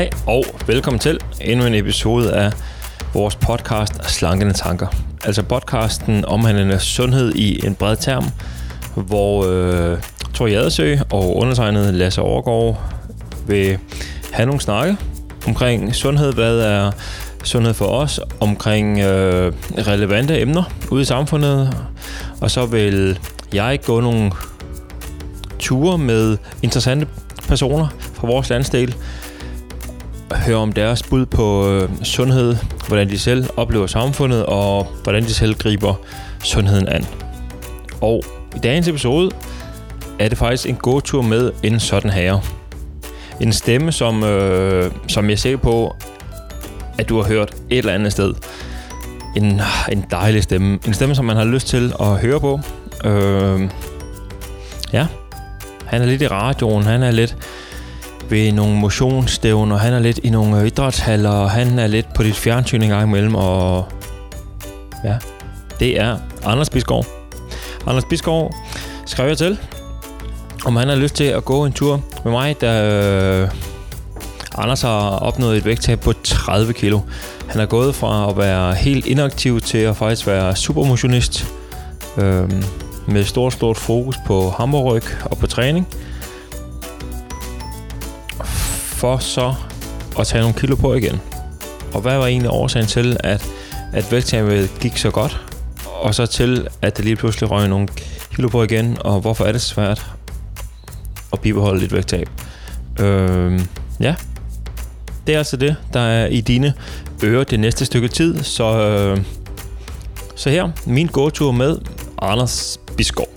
Hej og velkommen til endnu en episode af vores podcast Slankende Tanker. Altså podcasten omhandlende sundhed i en bred term, hvor øh, Tor Jadesø og undertegnet Lasse Overgaard vil have nogle snakke omkring sundhed, hvad er sundhed for os, omkring øh, relevante emner ude i samfundet, og så vil jeg gå nogle ture med interessante personer fra vores landsdel, høre om deres bud på øh, sundhed, hvordan de selv oplever samfundet, og hvordan de selv griber sundheden an. Og i dagens episode er det faktisk en gåtur med en sådan herre. En stemme, som, øh, som jeg er sikker på, at du har hørt et eller andet sted. En, en dejlig stemme. En stemme, som man har lyst til at høre på. Øh, ja, han er lidt i radioen, han er lidt ved nogle motionsstævner, han er lidt i nogle idrætshaller, og han er lidt på dit fjernsyn en gang imellem, og ja, det er Anders Bisgaard. Anders Bisgaard skrev jeg til, om han har lyst til at gå en tur med mig, da øh, Anders har opnået et vægttab på 30 kilo. Han er gået fra at være helt inaktiv til at faktisk være supermotionist, øh, med stort, stort fokus på hammerryg og på træning. For så at tage nogle kilo på igen. Og hvad var egentlig årsagen til, at, at vægttabet gik så godt? Og så til, at det lige pludselig røg nogle kilo på igen, og hvorfor er det svært at bibeholde lidt vægttab? Øh, ja, det er altså det, der er i dine ører det næste stykke tid. Så, øh, så her, min gåtur med Anders Biskov.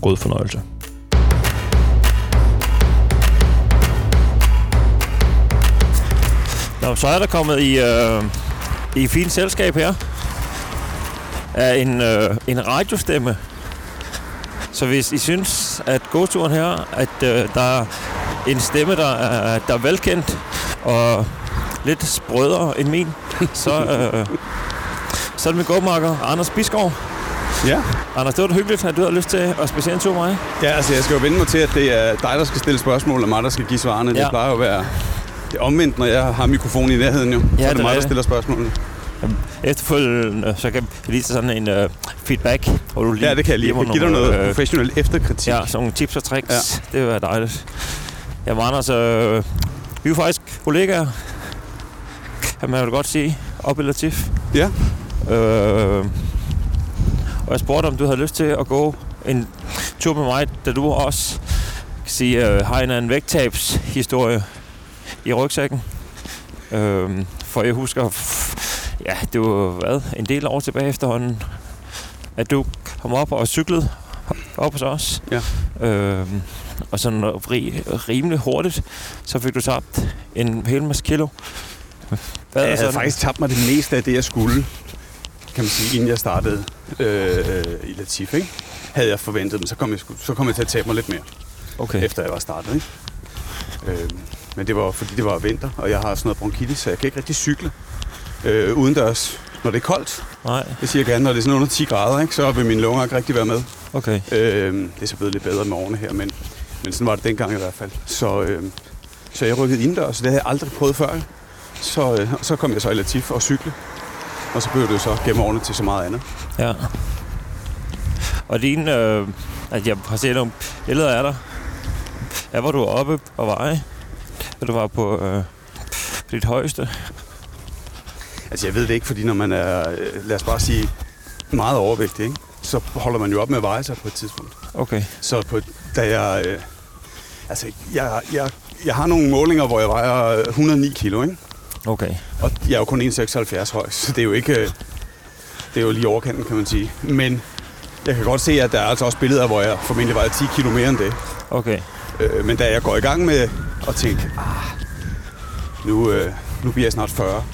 God fornøjelse. Nå, så er der kommet i, øh, i fint selskab her af en, øh, en radiostemme. Så hvis I synes, at gåturen her, at øh, der er en stemme, der er, der er velkendt og lidt sprødere end min, så, øh, så er det min gåmakker Anders Biskov. Ja. Anders, det var da hyggeligt, at du har lyst til at tur med mig. Ja, altså jeg skal jo vende mig til, at det er dig, der skal stille spørgsmål, og mig, der skal give svarene. Ja. Det plejer jo at være det er omvendt, når jeg har mikrofonen i nærheden jo. Ja, så er det det er mig, der stiller spørgsmålene. Efterfølgende, så kan jeg lige sådan en uh, feedback, hvor du lige Ja, det kan jeg lige. Jeg kan give dig noget øh, professionel efterkritik. Ja, sådan nogle tips og tricks. Ja. Det vil være dejligt. Jamen Anders, øh, vi er faktisk kollegaer, kan man jo godt sige, op i Latif. ja. Øh, og jeg spurgte, om du havde lyst til at gå en tur med mig, da du også kan sige, øh, har en af en vægttabshistorie i rygsækken. Øh, for jeg husker, ja, det var hvad, en del år tilbage efterhånden, at du kom op og cyklede op hos os. Ja. Øh, og sådan ri, rimelig hurtigt, så fik du tabt en hel masse kilo. Hvad Jeg havde faktisk tabt mig det meste af det, jeg skulle, kan man sige, inden jeg startede øh, i Latif, ikke? Havde jeg forventet, men så kom jeg, så kom jeg til at tabe mig lidt mere, Okay. efter jeg var startet, ikke? Øh, men det var fordi det var vinter, og jeg har sådan noget bronkitis, så jeg kan ikke rigtig cykle øh, udendørs, når det er koldt. Nej, Det siger jeg gerne, når det er sådan under 10 grader, ikke? så vil mine lunger ikke rigtig være med. okay. Øh, det er så blevet lidt bedre med årene her, men, men sådan var det dengang i hvert fald. Så, øh, så jeg rykkede indendørs, det havde jeg aldrig prøvet før. Så, øh, så kom jeg så i Latif og cykle. Og så blev det så gennem årene til så meget andet. Ja. Og din, øh, at jeg har set nogle billeder af dig. Ja, hvor du var oppe og veje. Da du var på, øh, på dit højeste. Altså jeg ved det ikke, fordi når man er, øh, lad os bare sige, meget overvægtig, ikke? så holder man jo op med at veje sig på et tidspunkt. Okay. Så på, da jeg, øh, altså jeg, jeg, jeg har nogle målinger, hvor jeg vejer øh, 109 kilo, ikke? Okay. Og jeg er jo kun 1,76 høj, så det er jo ikke... øh, Det er jo lige overkanten, kan man sige. Men jeg kan godt se, at der er altså også billeder, hvor jeg formentlig vejer 10 kilo mere end det. Okay. Øh, men da jeg går i gang med at tænke, ah, nu, øh, nu bliver jeg snart 40.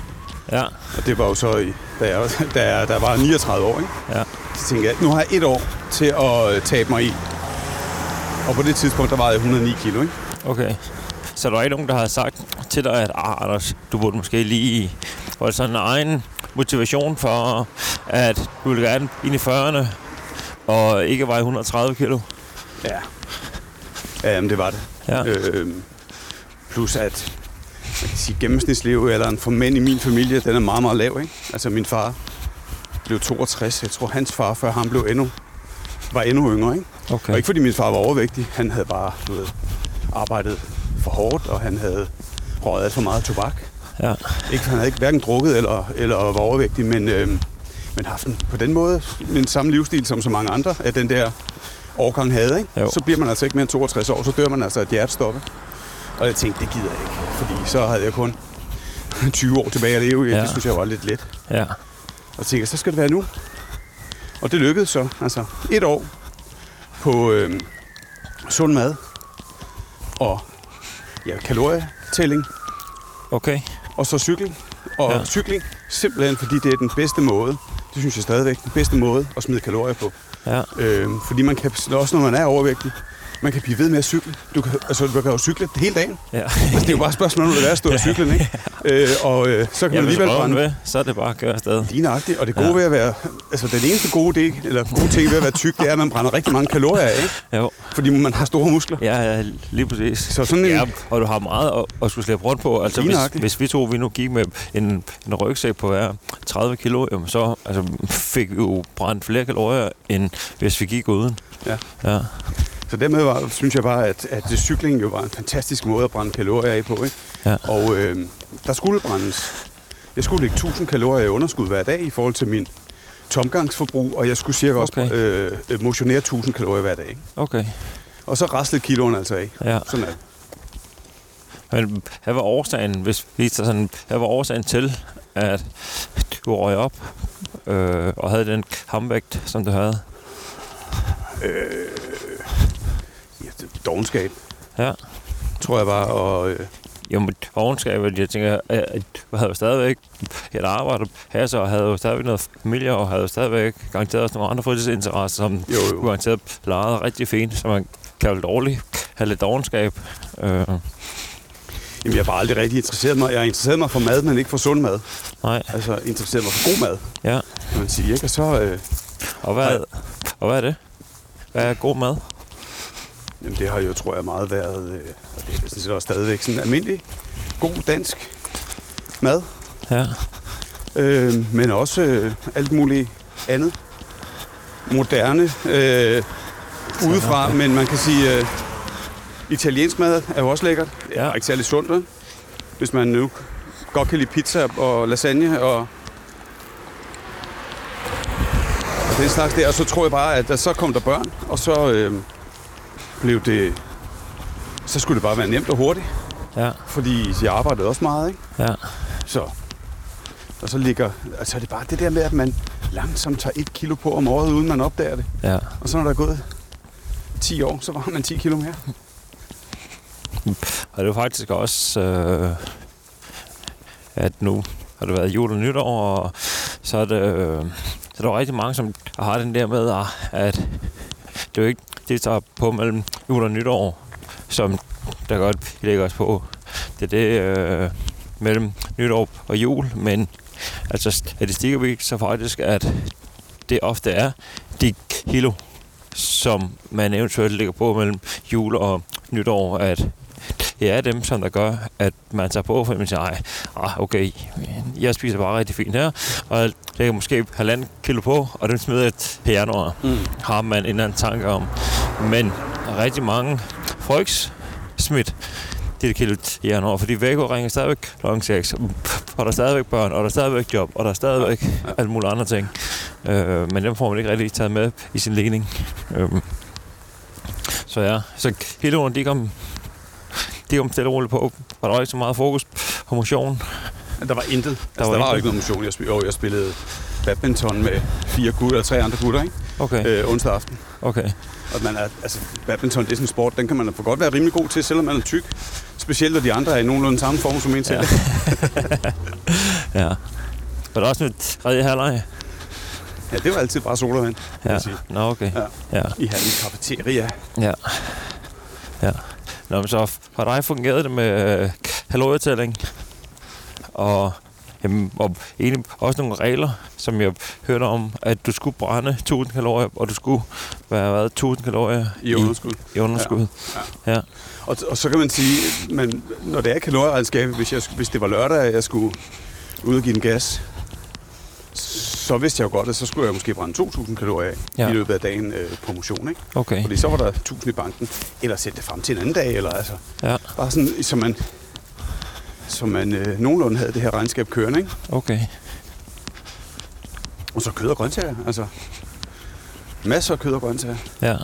Ja. Og det var jo så, i, da, jeg, da, jeg, da jeg var 39 år, ikke? Ja. Så tænkte jeg, nu har jeg et år til at øh, tabe mig i. Og på det tidspunkt, der vejede jeg 109 kilo, ikke? Okay. Så der er ikke nogen, der har sagt til dig, at ah, Anders, du burde måske lige holde sådan en egen motivation for, at du vil gerne ind i 40'erne og ikke veje 130 kilo. Ja. Ja, jamen, det var det. Ja. Øh, plus at man kan sige, gennemsnitslevealderen for mænd i min familie, den er meget, meget lav. Ikke? Altså min far blev 62. Jeg tror, hans far før ham blev endnu, var endnu yngre. Ikke? Okay. Og ikke fordi min far var overvægtig. Han havde bare du ved, arbejdet for hårdt, og han havde røget alt for meget tobak. Ja. Ikke, han havde ikke hverken drukket eller, eller var overvægtig, men, øh, men haft en, på den måde en samme livsstil som så mange andre af den der årgang havde. Ikke? Jo. Så bliver man altså ikke mere end 62 år, så dør man altså af et hjertestop. ikke? Og jeg tænkte, det gider jeg ikke, fordi så havde jeg kun 20 år tilbage at leve ja. Det synes jeg var lidt let. Ja. Og tænkte, så skal det være nu. Og det lykkedes så. Altså et år på øh, sund mad og ja, kalorietælling Okay. og så cykling. Og ja. cykling simpelthen, fordi det er den bedste måde, det synes jeg stadigvæk, den bedste måde at smide kalorier på. Ja. Øh, fordi man kan, også når man er overvægtig, man kan blive ved med at cykle. Du kan, altså, du kan jo cykle hele dagen. Ja. Altså, det er jo bare et spørgsmål, om det er at stå og cykle, ikke? Øh, og øh, så kan Ja, man alligevel brænde vil, så er det bare at gøre afsted. Lige nøjagtigt. Og det gode Ja. ved at være... Altså, den eneste gode, del, eller gode ting ved at være tyk, det er, at man brænder rigtig mange kalorier af, ikke? Jo. Fordi man har store muskler. Ja, ja, lige præcis. Så sådan en... Ja, og du har meget at, at skulle slæbe rundt på. Altså, hvis, hvis vi to vi nu gik med en, en rygsæk på hver 30 kilo, jamen, så altså, fik vi jo brændt flere kalorier, end hvis vi gik uden. Ja. Ja. Så dermed var, synes jeg bare, at, at det cykling jo var en fantastisk måde at brænde kalorier af på, ikke? Ja. Og øh, der skulle brændes... Jeg skulle lægge 1000 kalorier i underskud hver dag i forhold til min tomgangsforbrug, og jeg skulle cirka også Okay. øh, øh, motionere 1000 kalorier hver dag. Ikke? Okay. Og så raslede kiloen altså af. Ja. Sådan er. Men hvad var årsagen, hvis vi sådan, hvad var årsagen til, at du røg op øh, og havde den kampvægt, som du havde? Er dogenskab, Ja. tror jeg bare. Og, øh, Jamen, ovenskabet, jeg tænker, at du havde jo stadigvæk et arbejde her, så havde jo stadigvæk noget familie, og havde jo stadigvæk garanteret også nogle andre fritidsinteresser, som jo, jo. garanteret legede rigtig fint, så man kan jo dårligt have lidt dogenskab. Øh, Jamen, jeg har bare aldrig rigtig interesseret mig. Jeg har interesseret mig for mad, men ikke for sund mad. nej, Altså, interesseret mig for god mad, ja. kan man sige. Ikke? Og så, øh, Og hvad, og hvad er det? Hvad er god mad? Jamen, det har jo, tror jeg, meget været, øh, og det er sådan set også stadigvæk sådan almindelig, god dansk mad, Ja, øh, men også øh, alt muligt andet. Moderne øh, udefra, okay. men man kan sige, øh, italiensk mad er jo også lækkert. Det er Ja. ikke særlig sundt, vel? Hvis man nu godt kan lide pizza og lasagne og, og den slags der. Og så tror jeg bare, at der, så kom der børn, og så øh, blev det... Så skulle det bare være nemt og hurtigt, ja, fordi jeg arbejdede også meget, ikke? ja. Så, og så ligger... Altså er det bare det der med, at man langsomt tager et kilo på om året, uden man opdager det. ja. Og så når der er gået 10 år, så var man 10 kilo mere. Og det er jo faktisk også, øh, at nu har det været jul og nytår, og så er det, øh, så er der rigtig mange, som har den der med, at det er jo ikke det, der er på mellem jul og nytår, som der godt lægger os på. Det er det øh, mellem nytår og jul, men altså statistikker viser så faktisk, at det ofte er de kilo, som man eventuelt ligger på mellem jul og nytår, at det er dem, som der gør, at man tager på, for man siger, ah, okay, jeg spiser bare rigtig fint her, og lægger måske halvanden kilo på, og den smider jeg til januar. Mm. Har man en eller anden tanke om. Men rigtig mange folks smidt det kilo i januar, fordi Vækko ringer stadigvæk kl. 6, og der er stadigvæk børn, og der er stadigvæk job, og der er stadigvæk Ja. alt muligt andre ting. Øh, men dem får man ikke rigtig taget med i sin ligning. Øh, så ja, så kiloene, de kom, de kom stille og roligt på. Og der var ikke så meget fokus på motion. Der var intet. Der, altså, var der var jo ikke noget motion. Jeg spillede, jeg spillede badminton med fire gutter og tre andre gutter, ikke? Okay, Øh, onsdag aften. okay. Og man er, altså, badminton, det er sådan en sport, den kan man for godt være rimelig god til, selvom man er tyk. Specielt, når de andre er i nogenlunde samme form som en selv. Ja. ja. Var der også en tredje halvleg? ja, det var altid bare sodavand, Ja. Nå, okay. Ja. Ja. I Hallen Cafeteria. Ja. Ja. Nå, men så for dig fungerede det med øh, kalorietælling og Jamen, og egentlig også nogle regler, som jeg hørte om, at du skulle brænde 1000 kalorier, og du skulle være hvad, 1000 kalorier I underskud. I, i underskud. Ja. Ja. Og, og så kan man sige, men når det er kalorieregnskabet, hvis, jeg, hvis det var lørdag, jeg skulle ud og give den gas, så vidste jeg jo godt, at så skulle jeg måske brænde 2.000 kalorier af Ja. ja. i løbet af dagen øh, på motion. Ikke? Okay. Fordi så var der 1.000 i banken, eller sætte det frem til en anden dag, eller altså, Ja, bare sådan, så man, så man øh, nogenlunde havde det her regnskab kørende. Ikke? okay. Og så kød og grøntsager, altså masser af kød og grøntsager. Ja.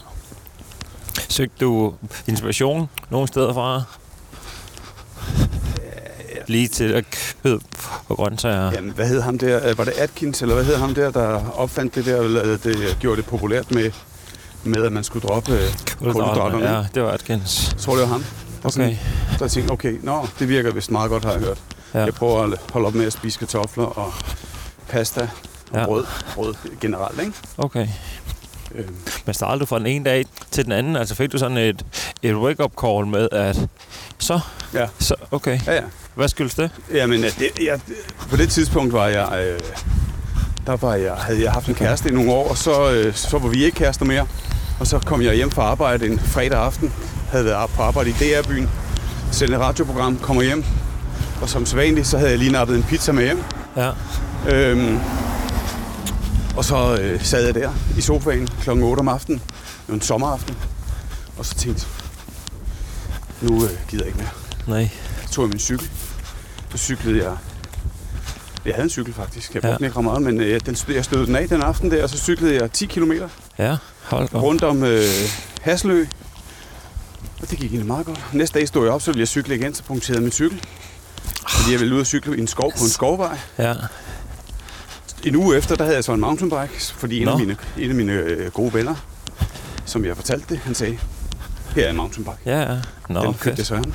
Søgte du inspiration nogle steder fra? Lige til at kød og grøntsager. Jamen, hvad hed ham der? Øh, Var det Atkins, eller hvad hed ham der, der opfandt det der, eller øh, det gjorde det populært med, med at man skulle droppe øh, kulhydraterne? Ja, det var Atkins. Jeg tror, det var ham. Sådan- Okay. Så jeg tænkte, okay, nå, det virker vist meget godt, har jeg hørt. Ja. Jeg prøver at holde op med at spise kartofler og pasta og Ja. brød, brød generelt, ikke? Okay. Øhm, Men startede du fra den ene dag til den anden? Altså fik du sådan et, et wake-up call med, at så, ja, så, okay. ja, ja. Hvad skyldes det? Jamen, øh, det, jeg, på det tidspunkt var jeg, øh, der var jeg, havde jeg haft en kæreste i nogle år, og så, øh, så var vi ikke kærester mere. Og så kom jeg hjem fra arbejde en fredag aften, havde været på arbejde i DR-byen, sendte et radioprogram, kommer hjem, og som sædvanligt, så havde jeg lige nappet en pizza med hjem. Ja. Øhm, og så øh, sad jeg der i sofaen kl. 8 om aftenen. En sommeraften. Og så tænkte nu øh, gider jeg ikke mere. Nej. Så tog jeg min cykel. Så cyklede jeg... Jeg havde en cykel faktisk. Jeg brugte Ja. den ikke meget, men øh, den, jeg stødte den af den aften der, og så cyklede jeg 10 km Ja, hold op. rundt om øh, Haslø. Og det gik egentlig meget godt. Næste dag stod jeg op, så ville jeg cykle igen, så punkterede min cykel. Fordi jeg ville ud og cykle i en skov på en skovvej. Ja. En uge efter, der havde jeg så en mountainbike, fordi en af mine, en af mine øh, gode venner, som jeg fortalte det, han sagde, her er en mountainbike. Ja, ja. Nå, den købte jeg så ham.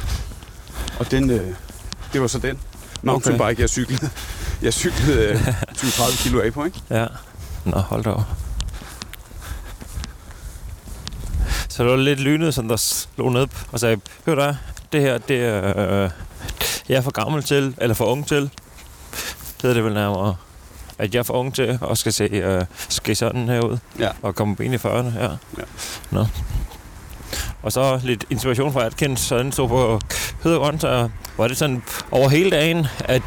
Og den, øh, det var så den mountainbike, jeg cyklede. Jeg cyklede øh, 20-30 kilo af på, ikke? Ja. Nå, hold da op. Så det var lidt lynet, som der slog ned og sagde, hør da, det her, det er, øh, jeg er for gammel til, eller for ung til. Det er det vel nærmere. At jeg er for ung til, og skal se, øh, skal sådan her ud. Ja. Og komme ind i 40'erne, ja. Ja. Nå. Og så lidt inspiration fra Atkins, så den stod på og grøntsager. Var det sådan over hele dagen, at,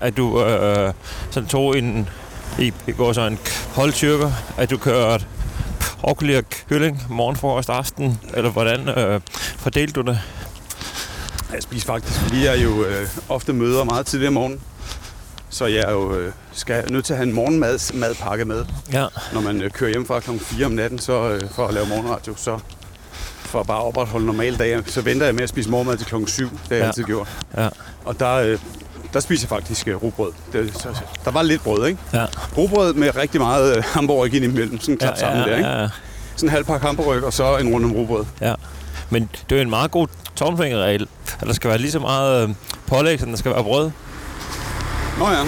at du øh, sådan tog en, i, i går så en holdtyrker, at du kørte broccoli og kylling morgen, frokost, aften, eller hvordan øh, fordelte du det? Jeg spiser faktisk, fordi jeg jo øh, ofte møder meget tidligere om morgenen. Så jeg er jo øh, skal nødt til at have en morgenmad madpakke med. Ja, Når man øh, kører hjem fra kl. 4 om natten, så øh, for at lave morgenradio, så for at bare opretholde normal dag, så venter jeg med at spise morgenmad til klokken 7. Det har jeg Ja. altid gjort. ja, Og der, øh, der spiser jeg faktisk øh, rugbrød. Det, der var lidt brød, ikke? ja. Rugbrød med rigtig meget øh, hamburg ind imellem. Sådan klap ja, sammen ja, der, ikke? ja, ja. Sådan en halv pakke hamburg, og så en runde om rugbrød. Ja, men det er en meget god tommelfingerregel, at der skal være lige så meget øh, pålæg, som der skal være brød. Nå ja.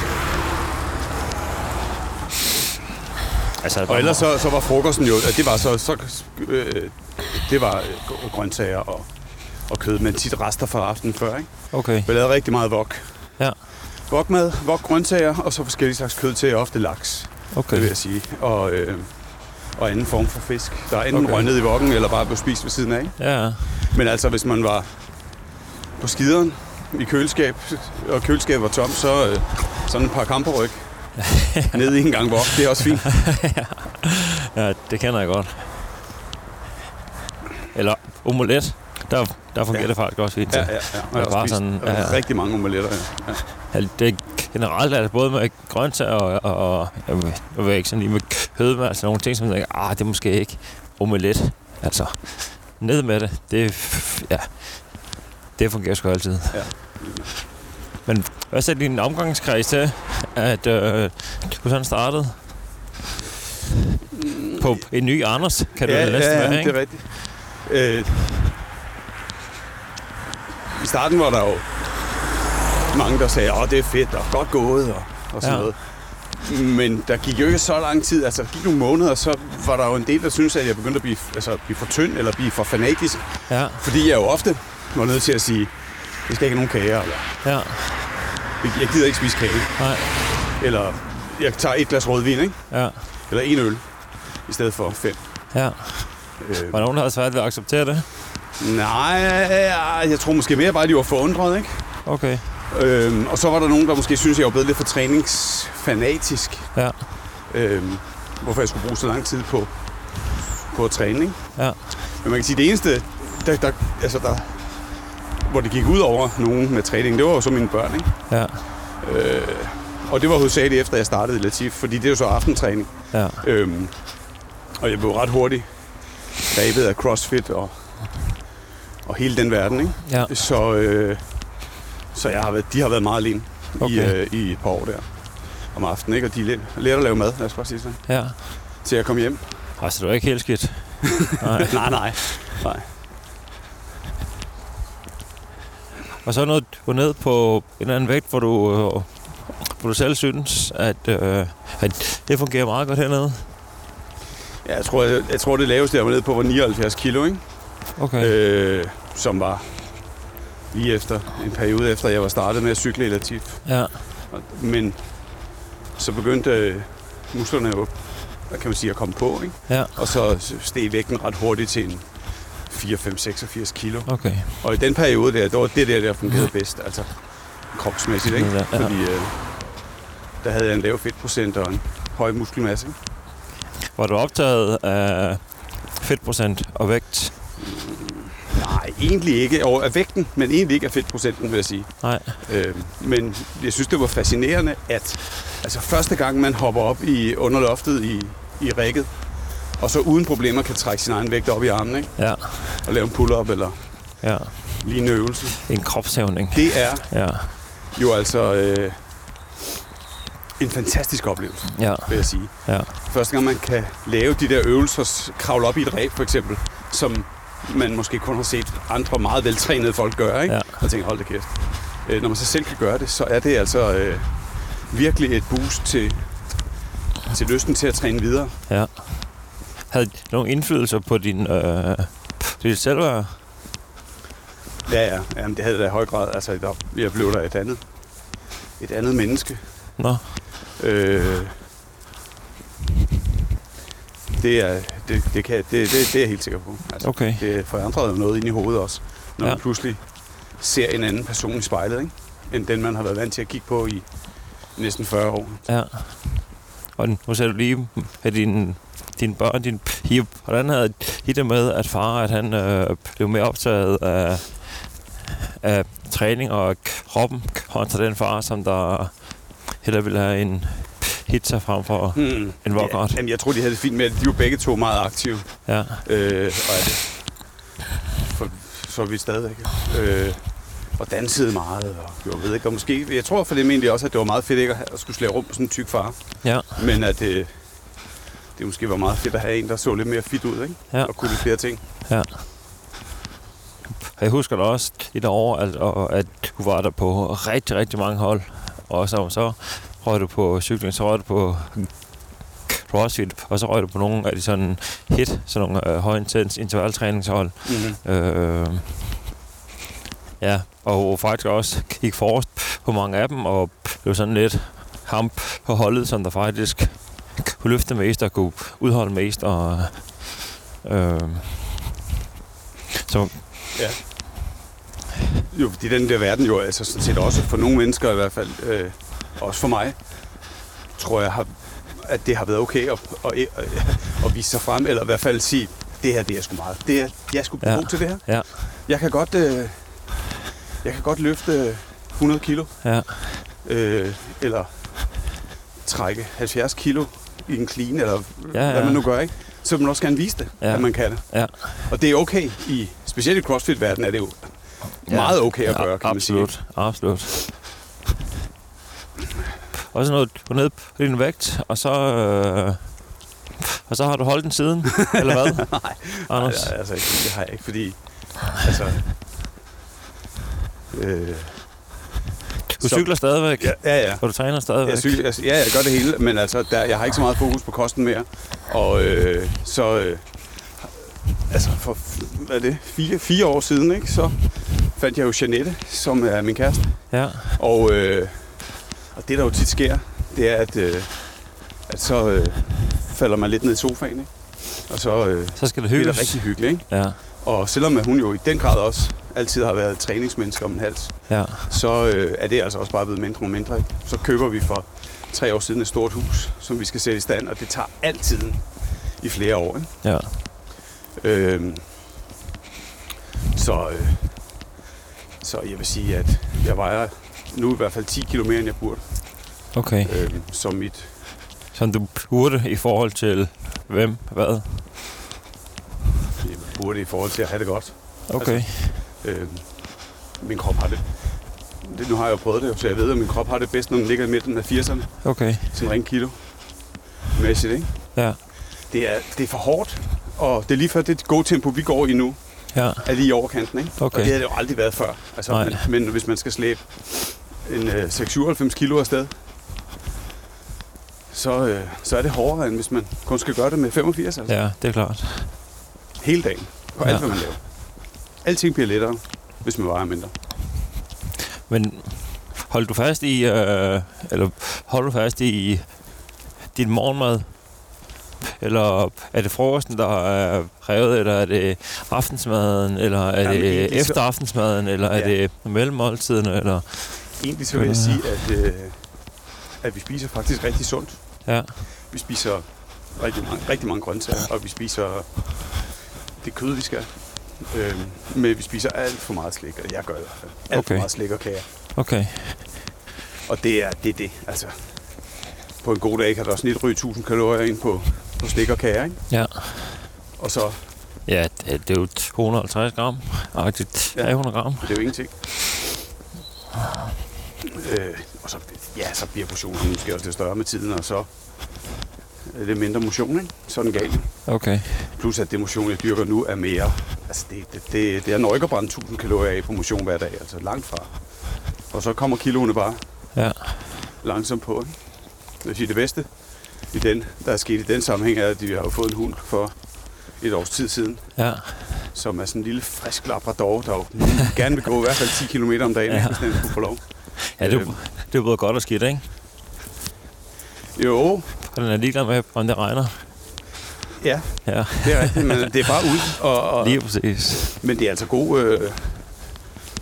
Altså, Og ellers så, så var frokosten jo, det var så, så øh, det var grøntsager og, og kød, men tit rester fra aftenen før, ikke? Okay, Vi lavede rigtig meget wok. Ja. Wokmad, wok grøntsager, og så forskellige slags kød til, ofte laks, det okay. vil jeg sige. Og, øh, og anden form for fisk. Der er enten Okay. ned i wokken, eller bare blev spist ved siden af? Ja, Men altså, hvis man var på skideren i køleskab, og køleskabet var tom, så øh, sådan et par kamperryg ned i en gang wok. Det er også fint. ja, det kender jeg godt. Eller omelet, der, der fungerer Ja. det faktisk også fint. Ja, ja, ja. Ja, Og jeg har bare sådan, øh, ja. rigtig mange omeletter. Ja. Ja. Ja, det er generelt er det både med grøntsager og, og, og jeg, ved, jeg ved ikke, sådan lige med kød, med, altså nogle ting, som jeg tænker, ah, det er måske ikke omelet. Altså, ned med det. Det, ja, det fungerer sgu altid. Ja. Men hvad er din omgangskreds til, at øh, du sådan startede? På en ny Anders, kan du ja, vel næsten ja, være, ja, ikke? det er rigtigt. Øh, I starten var der jo mange, der sagde, at det er fedt og godt gået og, og sådan Ja. noget. Men der gik jo ikke så lang tid, altså der gik nogle måneder, så var der jo en del, der syntes, at jeg begyndte at blive, altså, blive for tynd eller blive for fanatisk. Ja, Fordi jeg jo ofte var nødt til at sige, vi skal ikke have nogen kager, eller ja, Jeg gider ikke spise kage. Nej. Eller jeg tager et glas rødvin, ikke? Ja. Eller en øl, i stedet for fem. Ja. Øh, Var nogen, der havde svært ved at acceptere det? Nej, jeg tror måske mere bare, at de var forundret, ikke? Okay. Øhm, og så var der nogen, der måske synes, jeg var blevet lidt for træningsfanatisk. Ja. Øhm, hvorfor jeg skulle bruge så lang tid på, på at træne, ikke? Ja. Men man kan sige, det eneste, der, der, altså der, hvor det gik ud over nogen med træning, det var jo så mine børn, ikke? Ja. Øh, og det var hovedsageligt efter, jeg startede i Latif, fordi det er jo så aftentræning. Ja. Øhm, og jeg blev ret hurtigt grebet af CrossFit og, og hele den verden, ikke? Ja. Så, øh, så jeg har været, de har været meget alene okay. i, øh, i et par år der om aftenen, ikke? Og de er lidt, lært at lave mad, lad os bare sige sådan, Ja. til jeg kom hjem. Altså, det var ikke helt skidt. Nej. nej, nej. nej. Og så nåede du ned på en eller anden vægt, hvor du, øh, hvor du selv synes, at, øh, at det fungerer meget godt hernede. Ja, jeg tror, jeg, jeg tror det laveste, jeg var nede på, var 79 kilo, ikke? Okay. Øh, som var lige efter en periode efter, jeg var startet med at cykle i Latif. Ja. Men så begyndte øh, musklerne jo, hvad kan man sige, at komme på, ikke? Ja. Og så steg vægten ret hurtigt til en 4, 5, 86 kilo. Okay. Og i den periode der, det var det der, der fungerede bedst, altså kropsmæssigt, ikke? Ja, ja. Fordi øh, der havde jeg en lav fedtprocent og en høj muskelmasse. Var du optaget af fedtprocent og vægt? Egentlig ikke. Og af vægten, men egentlig ikke af fedtprocenten, vil jeg sige. Nej. Øh, men jeg synes, det var fascinerende, at altså, første gang man hopper op i underloftet i, i rækket, og så uden problemer kan trække sin egen vægt op i armen, ikke? Ja. og lave en pull-up eller Ja. lige en øvelse. En kropshævning. Det er Ja. jo altså øh, en fantastisk oplevelse, Ja. vil jeg sige. Ja. Første gang man kan lave de der øvelser, kravle op i et ræb for eksempel, som man måske kun har set andre meget veltrænede folk gøre, ikke? Ja. og tænker, hold da kæft. Øh, når man så selv kan gøre det, så er det altså øh, virkelig et boost til, til lysten til at træne videre. Ja. Havde nogen indflydelse på din, øh, dit selvværd? Ja, ja, Jamen, det havde det da i høj grad. Altså, der, jeg blev der et andet, et andet menneske. Nå. Øh, det, er, det, det, kan, det, det, det er jeg helt sikker på. Altså, Okay. Det forandrer jo noget ind i hovedet også, når ja. Man pludselig ser en anden person i spejlet, ikke? end den, man har været vant til at kigge på i næsten 40 år. Ja. Og nu ser du lige med dine, dine børn, din pige. Hvordan havde I det med, at far at han øh, blev mere optaget af, af træning og kroppen, kontra den far, som der hellere ville have en pizza frem for Hmm. en workout? Ja, jamen, jeg tror, de havde det fint med, at de var begge to meget aktive. Ja, Øh, og er det for, så er vi stadigvæk. Øh, og dansede meget, og jeg ved ikke, og måske, jeg tror for det egentlig også, at det var meget fedt ikke at, skulle slæve rundt på sådan en tyk far. ja, Men at det, det måske var meget fedt at have en, der så lidt mere fit ud, ikke? Ja. Og kunne lidt flere ting. ja. Jeg husker da også i det år, at, at du var der på rigtig, rigtig mange hold. Og så, så røg du på cykling, så røg du på crossfit, og så røg du på nogle af de sådan hit, sådan nogle øh, højintens intervaltræningshold. Mm-hmm. Øh, ja, og faktisk også gik forrest på mange af dem, og blev sådan lidt ham på holdet, som der faktisk kunne løfte mest og kunne udholde mest. Og, øh, så Ja. Jo, fordi den der verden jo, altså sådan set også for nogle mennesker i hvert fald, øh, også for mig, tror jeg, har, at det har været okay at, at, at, at vise sig frem, eller i hvert fald sige, det her, det er sgu meget. Det er, jeg er sgu Ja. god til det her. Ja. Jeg kan godt, øh, jeg kan godt løfte 100 kilo, ja, øh, eller trække 70 kilo i en clean, eller Ja, ja, hvad man nu gør, ikke? Så vil man også gerne vise det, Ja. at man kan det. Ja. Og det er okay i, specielt i CrossFit-verdenen er det jo Ja. meget okay at ja, gøre, kan man sige. absolut, absolut. Og så nåede du ned på din vægt, og så, øh, og så har du holdt den siden, eller hvad? Nej, Anders? Nej, altså, ikke- det har jeg ikke, fordi... Altså, øh, Du så- cykler stadigvæk, ja, ja, ja. og du træner stadigvæk. Jeg cykler, altså, ja, jeg gør det hele, men altså, der, jeg har ikke så meget fokus på kosten mere. Og øh, så, øh, altså for, hvad er det, fire, fire år siden, ikke, så fandt jeg jo Janette, som er min kæreste. Ja, Og øh, Og det, der jo tit sker, det er, at, øh, at så øh, falder man lidt ned i sofaen, ikke? Og så øh, Så skal det hygges. det rigtig hyggeligt, ikke? Ja, Og selvom hun jo i den grad også altid har været træningsmenneske om en hals, ja, så øh, er det altså også bare blevet mindre og mindre. Ikke? Så køber vi for tre år siden et stort hus, som vi skal sætte i stand, og det tager altid i flere år. Ikke? ja. Øhm, så, øh, så jeg vil sige, at jeg vejer nu i hvert fald 10 km end jeg burde. Okay. Øhm, som mit, Som du burde i forhold til hvem, hvad? jeg burde i forhold til at have det godt. Okay. Øhm, min krop har det, det. Nu har jeg jo prøvet det, så jeg ved, at min krop har det bedst, når den ligger i midten af 80'erne. Okay. Sådan ring kilo mæssigt, ikke? Ja, Det er, det er for hårdt, og det er lige før det go-tempo, vi går i nu, ja. er lige i overkanten, ikke? Okay. Og det har det jo aldrig været før. Altså, men, men hvis man skal slæbe en øh, 697 kilo afsted, så, øh, så er det hårdere, end hvis man kun skal gøre det med 85, altså. Ja, det er klart. Hele dagen. På Ja. alt, hvad man laver. Alting bliver lettere, hvis man vejer mindre. Men hold du fast i, øh, eller hold du fast i din morgenmad? Eller er det frokosten, der er revet, eller er det aftensmaden, eller er Jamen, det egentlig så- efter aftensmaden, eller er Ja. det mellemmåltiderne, eller... Egentlig så vil jeg sige, at, øh, at vi spiser faktisk rigtig sundt. Ja, Vi spiser rigtig mange, rigtig mange grøntsager, og vi spiser det kød, vi skal. Øhm, men vi spiser alt for meget slik, og jeg gør i hvert fald. Alt Okay. for meget slik og kager. okay. Og det er det, er det. Altså, på en god dag kan der også snit ryge 1000 kalorier ind på, på slik og kager, ikke? Ja. Og så, Ja, det, det er jo 250 gram. Agtigt Ja. 300 gram. det er jo ingenting. Øh, og så, ja, så bliver portionen måske også lidt større med tiden, og så er det mindre motion, ikke? Så den galt. Okay. Plus at det motion, jeg dyrker nu, er mere... Altså, det, det, det, det er nok at brænde 1000 kalorier af på motion hver dag. Altså, langt fra. Og så kommer kiloene bare Ja, langsomt på. Ikke? Jeg vil sige, det bedste i den, der er sket i den sammenhæng, er, at de har fået en hund for et års tid siden, ja, som er sådan en lille frisk labrador, der jo gerne vil gå i hvert fald 10 km om dagen, Ja. ja. hvis den kunne få lov. Ja det, er Øhm. det er både godt og skidt, ikke? Jo, Og den er ligeglad med, om det regner. ja, Ja, det er rigtigt, men det er bare ud. Og, og, lige præcis. Men det er altså god, øh,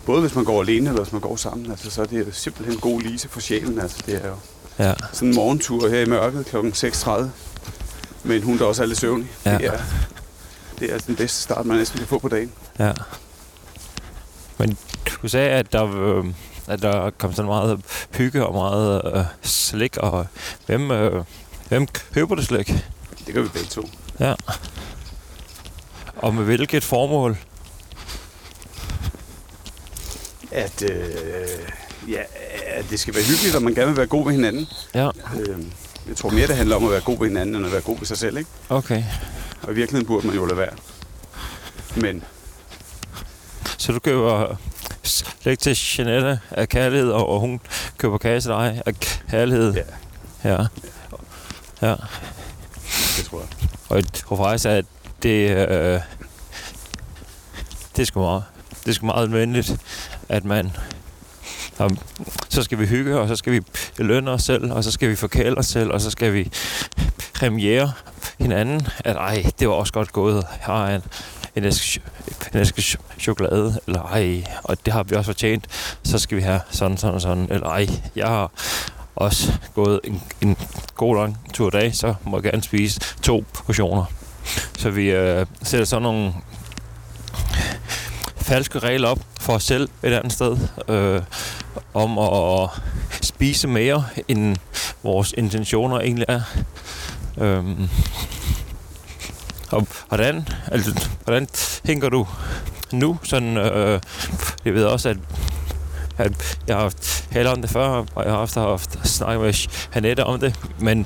både hvis man går alene, eller hvis man går sammen, altså, så er det simpelthen god lise for sjælen. Altså, det er jo Ja, sådan en morgentur her i mørket kl. 6.30, med en hund, der også er lidt søvnig. Ja. Det, er, det er den bedste start, man næsten kan få på dagen. ja. Men du sagde, at der, øh, at der kom så meget hygge og meget øh, slik, og hvem, øh, hvem køber det slik? Det gør vi begge to. Ja. Og med hvilket formål? At, øh, ja, at det skal være hyggeligt, og man gerne vil være god ved hinanden. Ja, Øh, jeg tror mere, det handler om at være god ved hinanden, end at være god ved sig selv. Ikke? okay. Og i virkeligheden burde man jo lade være. Men Så du køber slik til Jeanette af kærlighed, og og hun køber kage til dig af kærlighed? ja, Ja. Ja. det tror jeg. Og jeg tror faktisk, at det, øh, det er sgu meget, det er sgu meget venligt, at man om, så skal vi hygge, og så skal vi lønne os selv, og så skal vi forkæle os selv, og så skal vi premiere hinanden, at ej, det var også godt gået. Har en, en, æske, en æske ch- chokolade, eller ej, og det har vi også fortjent. Så skal vi have sådan, sådan, sådan, eller ej, jeg har også gået en, en god lang tur i dag, så må jeg gerne spise to portioner. Så vi øh, sætter sådan nogle falske regler op for os selv et andet sted, øh, om at spise mere, end vores intentioner egentlig er. Øhm, og hvordan, altså, hvordan tænker du nu? Sådan, øh, jeg ved også, at, at jeg har haft talt om det før, og jeg har haft, haft snakket med Hanette om det, men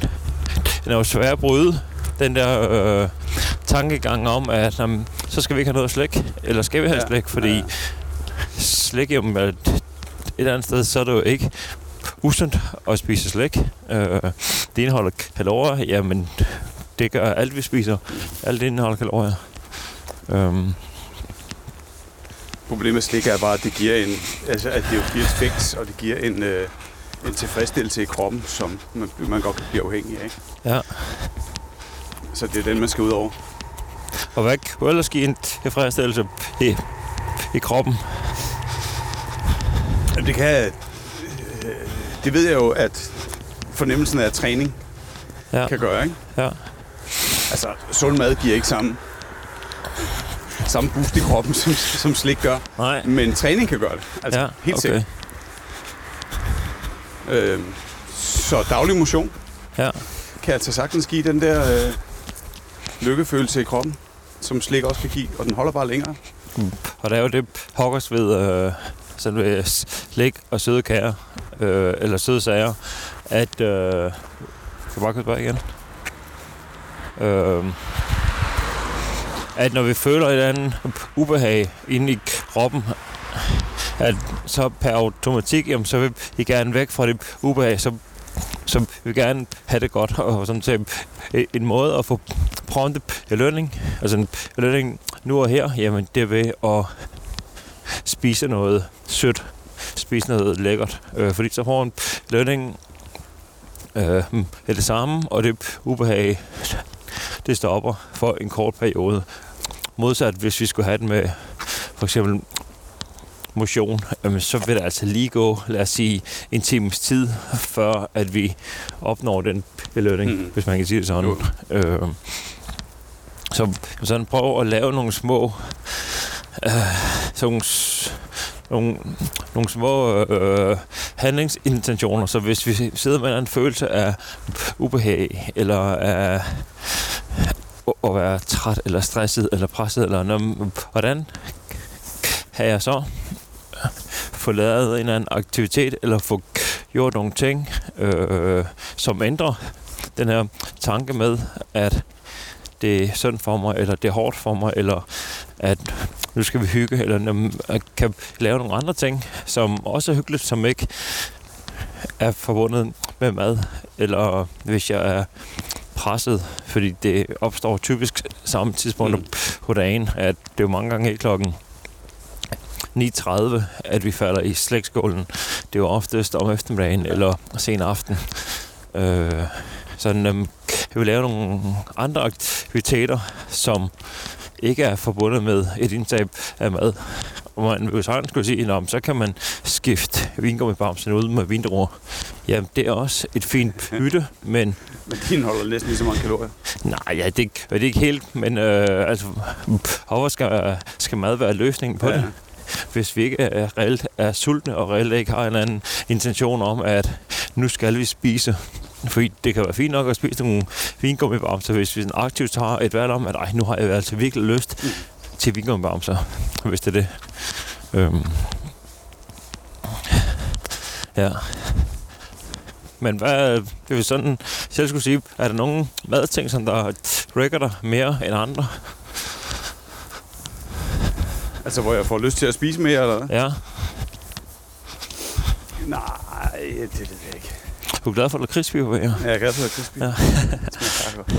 den er jo svær at bryde, den der øh, tankegang om, at jamen, så skal vi ikke have noget slik, eller skal vi have Ja, slik, fordi ja. slik, jamen, at et eller andet sted, så er det jo ikke usundt at spise slik. Øh, det indeholder kalorier, jamen det gør alt, vi spiser. Alt indeholder kalorier. Øhm, Problemet med slik er bare, at det giver en, altså, at det jo giver et fix, og det giver en, øh, en tilfredsstillelse i kroppen, som man, man godt kan blive afhængig af. Ja. Så det er den, man skal ud over. Og hvad kunne ellers give en tilfredsstillelse i, i kroppen? Jamen, det kan... Øh, det ved jeg jo, at fornemmelsen af træning Ja. kan gøre, ikke? Ja. Altså, sund mad giver ikke samme, samme boost i kroppen, som, som slik gør. Nej. Men træning kan gøre det. Altså, ja, helt okay. sikkert. Øh, så daglig motion Ja. kan altså sagtens give den der øh, lykkefølelse i kroppen, som slik også kan give, og den holder bare længere. Og der er jo det pokkers ved, øh, sådan ved slik og søde kager, øh, eller søde sager, at... Øh, kan jeg bare tilbage igen? Øh, at når vi føler et eller andet ubehag inde i kroppen, at så per automatik, jamen, så vil vi gerne væk fra det ubehag, så, så vil vi gerne have det godt, og sådan set øh, en måde at få prompte belønning, altså en belønning nu og her, jamen det er ved at spise noget sødt, spise noget lækkert, øh, fordi så får en belønning øh, er det samme, og det ubehag, det stopper for en kort periode. Modsat hvis vi skulle have den med for eksempel motion, jamen, så vil det altså lige gå, lad os sige, en times tid, før at vi opnår den belønning, mm. hvis man kan sige det sådan. Jo. Øh, så sådan prøv at lave nogle små øh, sådan nogle, nogle små øh, handlingsintentioner, så hvis vi sidder med en følelse af ubehag, eller af at være træt, eller stresset, eller presset, eller noget, hvordan kan jeg så få lavet en eller anden aktivitet, eller få gjort nogle ting, øh, som ændrer den her tanke med, at det er synd for mig, eller det er hårdt for mig, eller at nu skal vi hygge, eller når kan lave nogle andre ting, som også er hyggeligt, som ikke er forbundet med mad, eller hvis jeg er presset, fordi det opstår typisk samme tidspunkt Mm. på dagen, at det er jo mange gange helt klokken 9.30, at vi falder i slægtskålen. Det er jo oftest om eftermiddagen eller sen aften. Øh, sådan, øhm, jeg vil lave nogle andre aktiviteter, som ikke er forbundet med et indtag af mad. Og man jo sagtens kunne sige, at så kan man skifte vingummibamsen ud med vindruer. Jamen, det er også et fint bytte, men Men din holder næsten lige så mange kalorier. nej, ja, det, er det er ikke helt, men øh, altså, hvorfor skal, skal mad være løsningen på ja. det? hvis vi ikke er, reelt er sultne og reelt ikke har en anden intention om, at nu skal vi spise. Fordi det kan være fint nok at spise nogle vingummibamser, hvis vi sådan aktivt tager et valg om, at Ej, nu har jeg altså virkelig lyst Mm. til vingummibamser, hvis det er det. Øhm. Ja. Men hvad, det vil sådan selv skulle sige, er der nogle madting, som der trigger dig mere end andre? Altså, hvor jeg får lyst til at spise mere, eller? Ja. Nej, det ved jeg ikke. Du er glad for jer? Ja, jeg er glad for crispy. Ja. Det smager godt.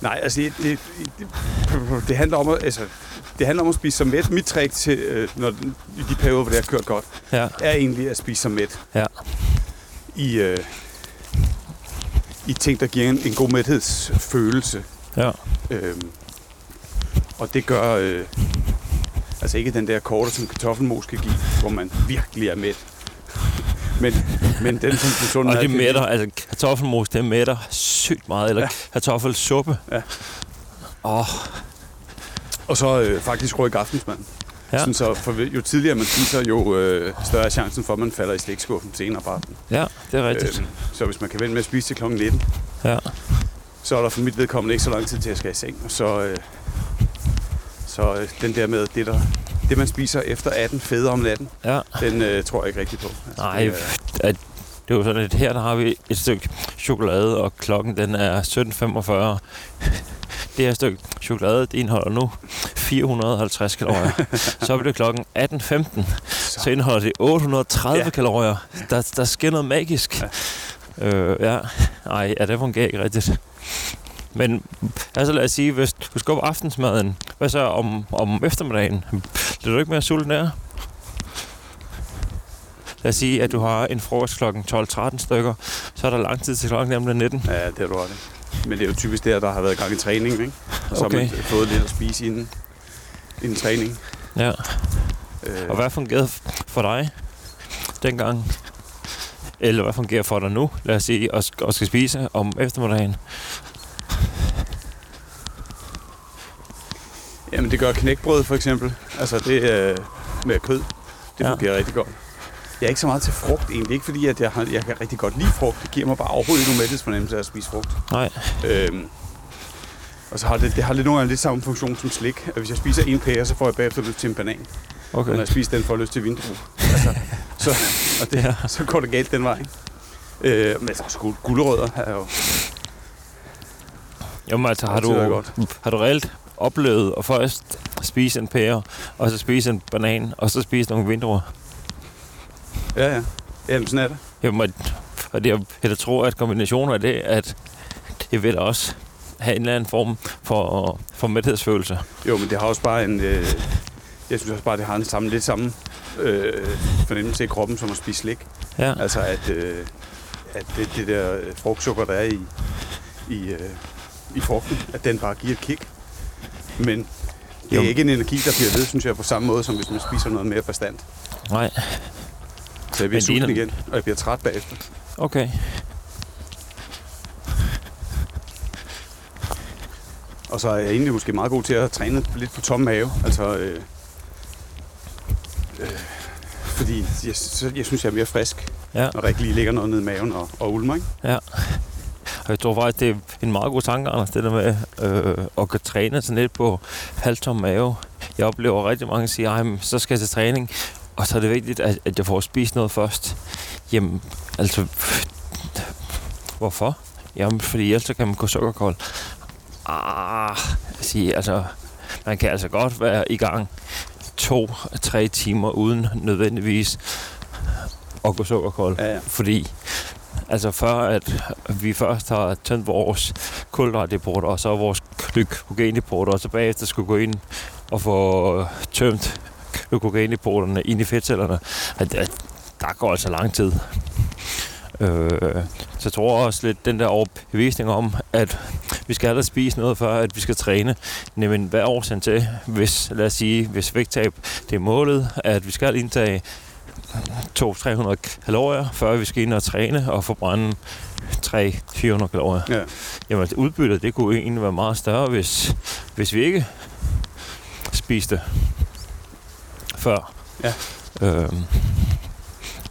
Nej, altså, det, det, det, det handler om at, altså, det handler om at spise sig mæt. Mit trick til, øh, når, i de perioder, hvor det har kørt godt, Ja. er egentlig at spise sig mæt. Ja. I, øh, i ting, der giver en, en god mæthedsfølelse. Ja. Øhm, og det gør øh, altså ikke den der korte, som kartoffelmos kan give, hvor man virkelig er mæt. men, men den, som på sund Og det mætter, altså kartoffelmos, det mætter sygt meget. Eller Ja. kartoffelsuppe. Ja. Åh, Og så øh, faktisk rykke aftensmad. Ja. Sådan så, for jo tidligere man spiser, jo øh, større er chancen for, at man falder i slægtskuffen senere på aftenen. ja, det er rigtigt. Øhm, så hvis man kan vente med at spise til kl. 19, Ja. så er der for mit vedkommende ikke så lang tid til, at jeg skal i seng. Og så, øh, så øh, den der med, det, der, det man spiser efter 18 fædre om natten, Ja. den øh, tror jeg ikke rigtigt på. Altså, Nej, det, at, det er jo sådan, at her der har vi et stykke chokolade, og klokken den er 17.45. Det her stykke chokolade, det indeholder nu 450 kalorier. Så er det klokken 18.15, så, så indeholder det 830 Ja. ja. kalorier. Der, der sker noget magisk. Ja. Øh, ja. Ej, ja, det fungerer ikke rigtigt. Men altså lad os sige, hvis du skal på aftensmaden, hvad så om, om eftermiddagen? Bliver du ikke mere sulten der? lad os sige, at du har en frokost klokken 12-13 stykker, så er der lang tid til klokken nemlig 19. Ja, det har du ret. Men det er jo typisk der, der har været gang i træning, ikke? Og så Okay. har man fået lidt at spise inden, inden træning. Ja. Øh, Og hvad fungerede for dig dengang? Eller hvad fungerer for dig nu, lad os sige, og skal spise om eftermiddagen? Jamen, det gør knækbrød for eksempel. Altså det øh, med kød. Det Ja. fungerer rigtig godt. Jeg er ikke så meget til frugt egentlig. Ikke fordi, at jeg, har, jeg kan rigtig godt lide frugt. Det giver mig bare overhovedet ikke nogen mæthedsfornemmelse af at spise frugt. Nej. Øhm, og så har det, det har lidt nogle gange lidt samme funktion som slik. At hvis jeg spiser en pære, så får jeg bagefter lyst til en banan. Og Okay. når jeg spiser den, får jeg lyst til vindrue. Altså, så, og det, Ja. så går det galt den vej. Øh, men så gul- gulerødder er jo... Jamen altså, har du, godt. har du reelt oplevet at først spise en pære, og så spise en banan, og så spise nogle vindruer? Ja, ja. Jamen, sådan er det. Jamen, og det, jeg, jeg tror, at kombinationen af det, at det vil også have en eller anden form for, for mæthedsfølelse. Jo, men det har også bare en... Øh, jeg synes også bare, det har en samme, lidt samme øh, fornemmelse i kroppen, som at spise slik. Ja. Altså, at, øh, at det, det der frugtsukker, der er i, i, øh, i frugten, at den bare giver et kick. Men det er Jo. ikke en energi, der bliver ved, synes jeg, på samme måde, som hvis man spiser noget mere bestand. Nej, Så jeg bliver sulten igen, og jeg bliver træt bagefter. okay. Og så er jeg egentlig måske meget god til at træne lidt på tom mave. Altså, øh, øh, fordi jeg, jeg synes, jeg er mere frisk, Ja. når der ikke lige ligger noget nede i maven og, og ulmer. Ikke? Og jeg tror faktisk, det er en meget god tanke, Anders, det der med øh, at kan træne sådan lidt på halvtom mave. Jeg oplever rigtig mange sige, at så skal jeg til træning, og så er det vigtigt, at, at jeg får spist noget først. Jamen, altså, hvorfor? Jamen, fordi ellers kan man gå sukkerkold. Ah, sige, altså, man kan altså godt være i gang to-tre timer uden nødvendigvis at gå sukkerkold. Ja, ja. Fordi altså før at vi først har tømt vores kulhydratdepoter, og så vores glykogendepoter, og så bagefter skulle gå ind og få øh, tømt glykogendepoterne ind i fedtcellerne, at, at der går altså lang tid. Øh, så jeg tror også lidt den der overbevisning om, at vi skal aldrig spise noget før, at vi skal træne. Jamen, hvad er årsagen til, hvis, lad os sige, hvis vægttab det er målet, at vi skal indtage 200-300 kalorier, før vi skal ind og træne og forbrænde 300-400 kalorier. Ja. Jamen, altså, udbyttet, det kunne egentlig være meget større, hvis, hvis vi ikke spiste før. Ja. Øhm,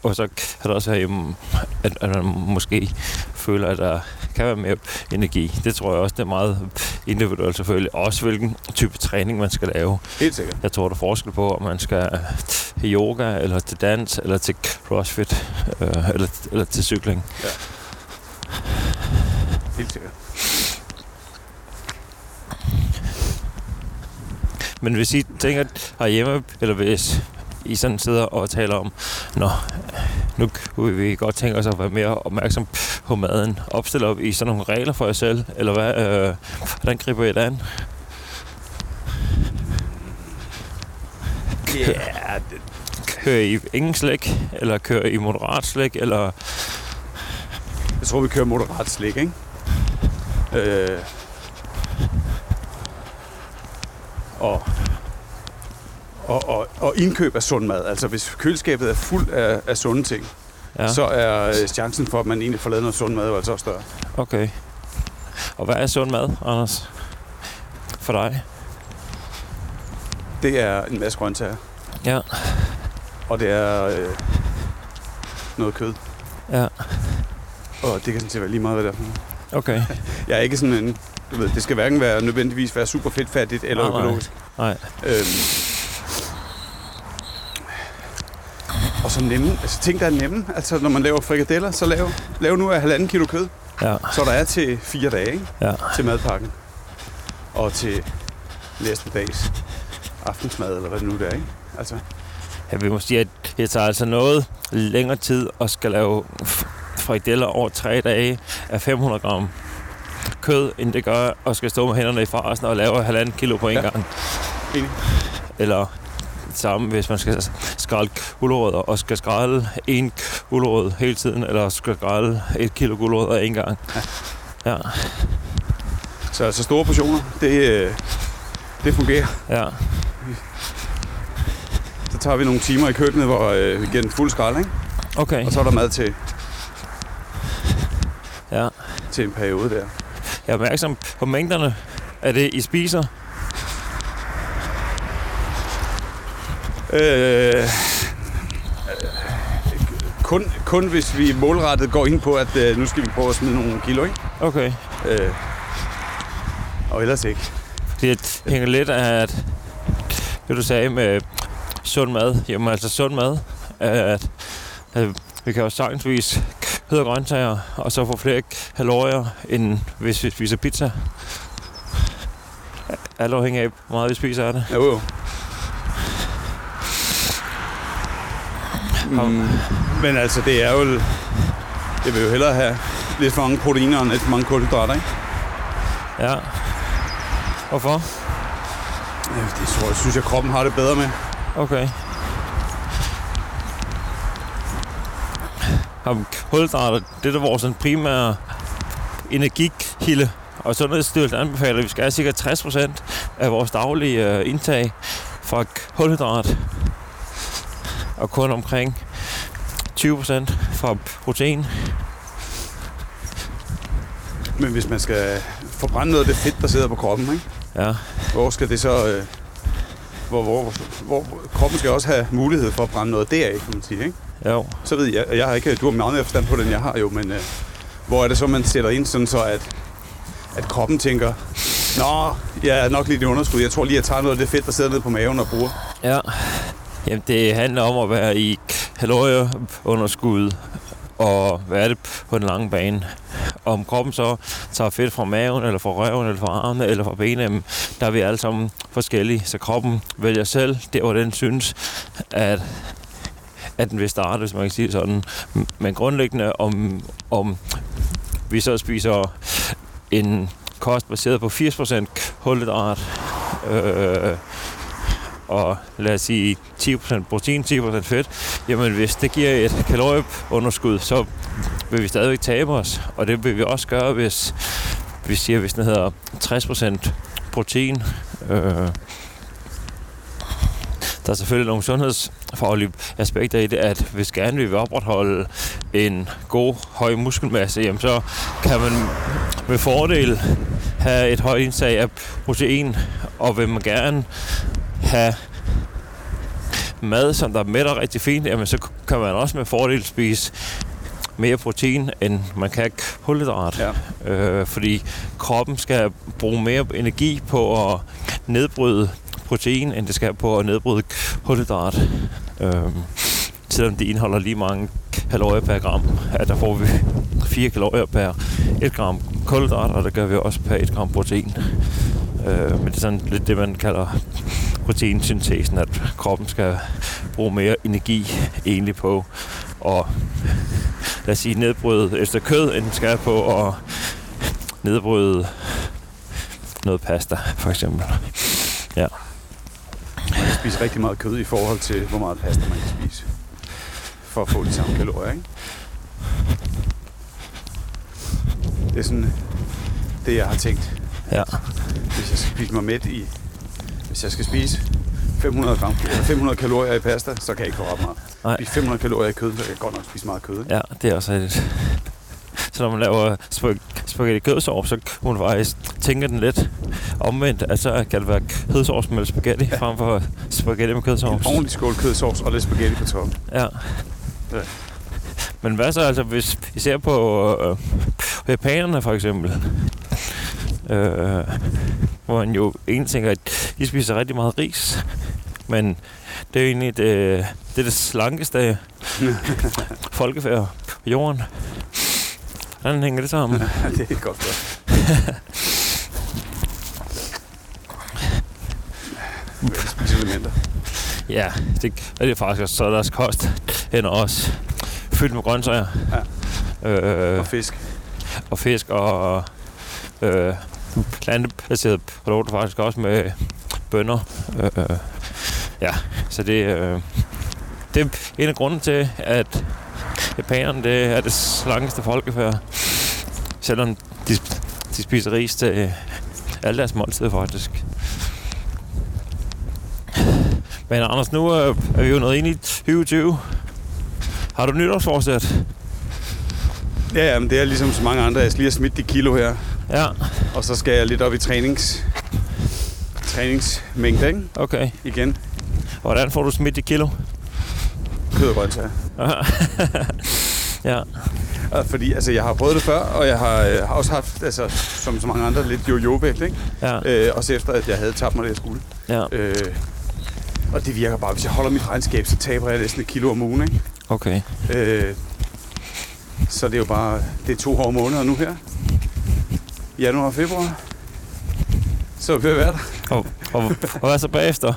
og så kan det også jamen, at, at man måske føler, at der kan være mere energi. Det tror jeg også, det er meget individuelt selvfølgelig. Også hvilken type træning man skal lave. Helt sikkert. Jeg tror, der er forskel på, om man skal til yoga, eller til dans, eller til crossfit, øh, eller, eller til cykling. Helt sikkert. Men hvis I tænker herhjemme, eller hvis I sådan sidder og taler om, Nå, nu kunne vi godt tænke os at være mere opmærksom på maden. Opstiller I sådan nogle regler for jer selv, eller hvad, øh, hvordan griber I det an? Ja, det, Kører I ingen slæk, eller kører I moderat slæk, eller... jeg tror, vi kører moderat slik, ikke? Øh, og, og, og, og indkøb af sund mad. Altså, hvis køleskabet er fuld af, af sunde ting, Ja, så er øh, chancen for, at man egentlig får lavet noget sund mad, jo altså også større. okay. Og hvad er sund mad, Anders? For dig? Det er en masse grøntsager, Ja, og det er øh, noget kød. ja, Og det kan sådan set være lige meget, hvad det er for noget. okay. Jeg er ikke sådan en... Du ved, det skal hverken være nødvendigvis være super fedtfattigt eller Nej, nej. økologisk. Nej, Øhm. Og så nemme, altså ting, der er nemme. Altså, når man laver frikadeller, så lav, lav nu af halvanden kilo kød. ja, Så der er til fire dage, ikke? ja. Til madpakken. Og til næste dags aftensmad, eller hvad det nu er, ikke? Altså, Jeg vil måske sige, at det tager altså noget længere tid at skal lave frikadeller over tre dage af 500 gram kød, end det gør at skal stå med hænderne i farsen og lave halvanden kilo på en Ja. gang. Enig. Eller det samme, hvis man skal skrælle gulerødder, og skal skrælle en gulerød hele tiden, eller skal skrælle et kilo gulerødder en gang. Ja. ja. Så altså store portioner, det, øh, det fungerer. Ja. Så tager vi nogle timer i køkkenet, hvor øh, vi giver den fuld skrald, ikke? Okay. Og så er der mad til, Ja. til en periode der. Jeg er opmærksom på mængderne af det, I spiser. Øh, kun, kun hvis vi målrettet går ind på, at øh, nu skal vi prøve at smide nogle kilo, ikke? Okay. Øh, og ellers ikke. Det hænger lidt af, at det du sagde med sund mad, jamen altså sund mad, at, at vi kan jo sagtensvis kød og grøntsager, og så få flere kalorier, end hvis vi spiser pizza. Alt afhængig af, hvor meget vi spiser af det. Jo, jo. Mm, men altså, det er jo... Jeg vil jo hellere have lidt for mange proteiner end lidt for mange kulhydrater, ikke? Ja. Hvorfor? Det tror jeg, synes jeg, kroppen har det bedre med. Okay. Har kulhydrater, det er vores primære energikilde, og Sundhedsstyrelsen anbefaler, at vi skal have cirka 60% af vores daglige øh, indtag fra kulhydrat, og kun omkring 20% fra protein. Men hvis man skal forbrænde noget af det fedt, der sidder på kroppen, ikke? Ja, hvor skal det så... Øh, hvor, hvor, hvor, kroppen skal også have mulighed for at brænde noget deraf, kan man sige, ikke? jo. Så ved jeg, jeg har ikke, du har meget mere forstand på det, end jeg har jo, men øh, hvor er det så, man sætter ind, sådan så at, at kroppen tænker, Nå, jeg er nok lidt i underskud. Jeg tror lige, jeg tager noget af det fedt, der sidder nede på maven og bruger. Ja. Jamen, det handler om at være i kalorieunderskud og hvad er det på den lange bane. Om kroppen så tager fedt fra maven, eller fra røven, eller fra armene, eller fra benene, der er vi alle sammen forskellige. Så kroppen vælger selv, det hvor den synes, at, at den vil starte, hvis man kan sige sådan. Men grundlæggende, om, om vi så spiser en kost baseret på 80% kulhydrat, øh, og lad os sige 10% protein, 10% fedt, jamen hvis det giver et kalorieunderskud, så vil vi stadigvæk tabe os. Og det vil vi også gøre, hvis vi siger, hvis den hedder 60% protein. Øh, der er selvfølgelig nogle sundhedsfaglige aspekter i det, at hvis gerne vi vil opretholde en god, høj muskelmasse, jamen så kan man med fordel have et højt indtag af protein, og vil man gerne have mad, som der mætter rigtig fint, jamen så kan man også med fordel spise mere protein, end man kan kulhydrat. Ja. Øh, fordi kroppen skal bruge mere energi på at nedbryde protein, end det skal på at nedbryde kulhydrat. Øh, selvom det indeholder lige mange kalorier per gram, at der får vi 4 kalorier per 1 gram kulhydrat, og der gør vi også per 1 gram protein. Øh, men det er sådan lidt det, man kalder proteinsyntesen, at kroppen skal bruge mere energi egentlig på at lad os sige, nedbryde efter kød, end den skal på at nedbryde noget pasta, for eksempel. Ja. Man kan spise rigtig meget kød i forhold til, hvor meget pasta man kan spise. For at få de samme kalorier, ikke? Det er sådan det, jeg har tænkt. Ja. Hvis jeg skal spise mig mæt i... Hvis jeg skal spise 500, gram, eller 500 kalorier i pasta, så kan jeg ikke få ret meget. Nej. Spise 500 kalorier i kød, så kan jeg godt nok spise meget kød. Ikke? Ja, det er også rigtigt. Så når man laver spag- spaghetti kødsovs, så kan man faktisk tænke den lidt omvendt. Altså kan det være kødsovs med spaghetti, ja. frem for spaghetti med kødsovs. En ordentlig skål kødsovs og lidt spaghetti på toppen. Ja. Ja. Men hvad så, altså, hvis vi ser på øh, japanerne for eksempel, øh, hvor man jo egentlig tænker, at de spiser rigtig meget ris, men det er jo egentlig det, det, er det slankeste folkefærd på jorden. Hvordan hænger det sammen? Det er godt godt. Elementer? Ja, det er det faktisk også. Så er deres kost ender også fyldt med grøntsager. Ja. Øh, Og fisk. og fisk og øh, plantebaseret produkter faktisk også med øh, bønner. Øh, øh, ja, så det, øh, det er en af grunden til, at japanerne det er det slankeste folkefærd. Selvom de, de spiser ris til øh, alle deres måltider faktisk. Men Anders, nu er, er vi jo nået ind i 2020. Har du nytårsforsæt? Ja, ja, men det er ligesom så mange andre. Jeg skal lige have smidt de kilo her. Ja, Og så skal jeg lidt op i trænings, træningsmængde, ikke? okay. Igen. Hvordan får du smidt de kilo? Kød og grøntsager. ja, Fordi altså, jeg har prøvet det før, og jeg har, øh, har også haft, altså, som så mange andre, lidt jojo-vægt, ikke? ja, Øh, også efter, at jeg havde tabt mig det, jeg skulle. ja. Øh, og det virker bare, hvis jeg holder mit regnskab, så taber jeg næsten et kilo om ugen, ikke? Okay. Øh, så det er jo bare, det er to hårde måneder nu her. Januar og februar. Så vi ved at være der. Og, og, og hvad så bagefter?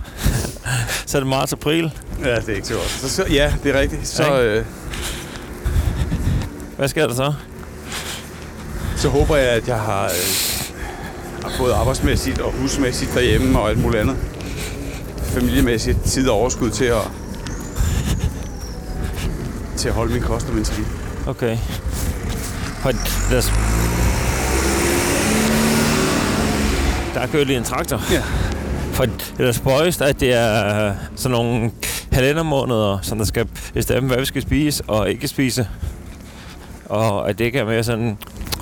så er det marts april. Ja, det er ikke så godt. Så, så, ja, det er rigtigt. Så, Ja, øh, Hvad sker der så? så håber jeg, at jeg har, øh, har både arbejdsmæssigt og husmæssigt derhjemme og alt muligt andet. Familiemæssigt tid og overskud til at, til at holde min kost og min trin. Okay. Og der, er der kører lige en traktor. Ja. For det er da spøjst, at det er sådan nogle kalendermåneder, som der skal bestemme, hvad vi skal spise og ikke spise. Og at det ikke er mere sådan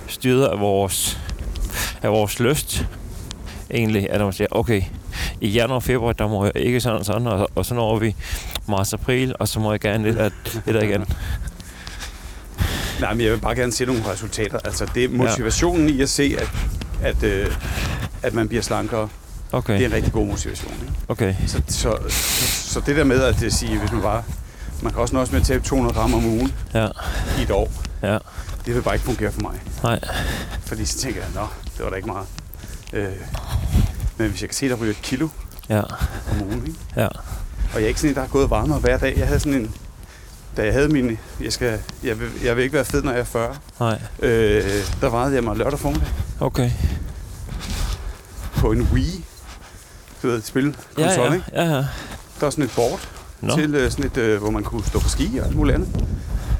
styret af vores, af vores lyst. Egentlig, at man siger, okay, i januar og februar, der må jeg ikke sådan og sådan, og, og så når vi marts april, og så må jeg gerne lidt af det der igen. Nej, men jeg vil bare gerne se nogle resultater. Altså, det er motivationen i at se, at, at, øh, at man bliver slankere. Okay, Det er en rigtig god motivation. Ikke? okay. Så, så, så, så det der med at det sige, hvis man bare... Man kan også nøjes med at tabe 200 gram om ugen Ja, i et år. ja, Det vil bare ikke fungere for mig. nej, Fordi så tænker jeg, nå, det var da ikke meget. Øh, men hvis jeg kan se, der ryger et kilo ja, om ugen, ikke? ja, og jeg er ikke sådan en, der har gået varmere hver dag. Jeg havde sådan en... Da jeg havde min... Jeg, skal, jeg, vil, jeg vil ikke være fed, når jeg er 40. nej, Øh, der vejede jeg mig lørdag formiddag okay. På en Wii. Du ved, spil, Ja, ja, ikke? ja, ja. Der var sådan et board Nå, til øh, sådan et, øh, hvor man kunne stå på ski og alt muligt andet.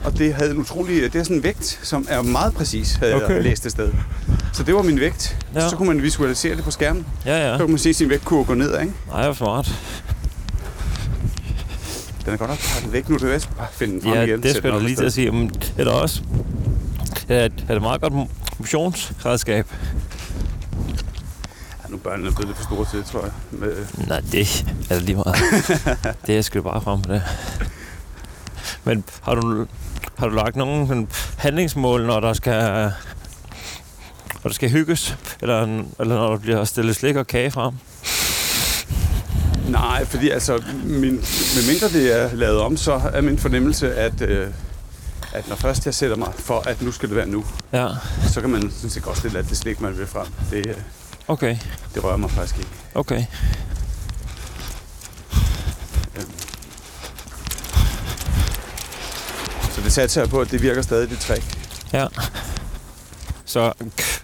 Og det havde en utrolig, det er sådan en vægt, som er meget præcis, havde okay. Jeg læst et sted. Så det var min vægt. Ja. Ja. Så kunne man visualisere det på skærmen. ja, Så ja. kunne man se sin vægtkurve gå ned, ikke? Ej, hvor smart. Den er godt nok pakket væk nu, det er jeg skal bare finde den frem Ja, igen. det skal du lige til at sige. Men det er da også er et, er et meget godt motionsredskab. Nu er børnene blevet lidt for store til, tror jeg. Med, Nej, det er da lige meget. det er sgu bare frem med det. Men har du, har du lagt nogle sådan handlingsmål, når der skal når der skal hygges? Eller, eller når der bliver stillet slik og kage frem? nej, fordi altså, min, medmindre det er lavet om, så er min fornemmelse, at, øh, at når først jeg sætter mig for, at nu skal det være nu, Ja, så kan man sådan set godt stille alt det slik, man vil frem. Det, øh, okay, det rører mig faktisk ikke. okay. Øhm. Så det satser jeg på, at det virker stadig, det trick. Ja. Så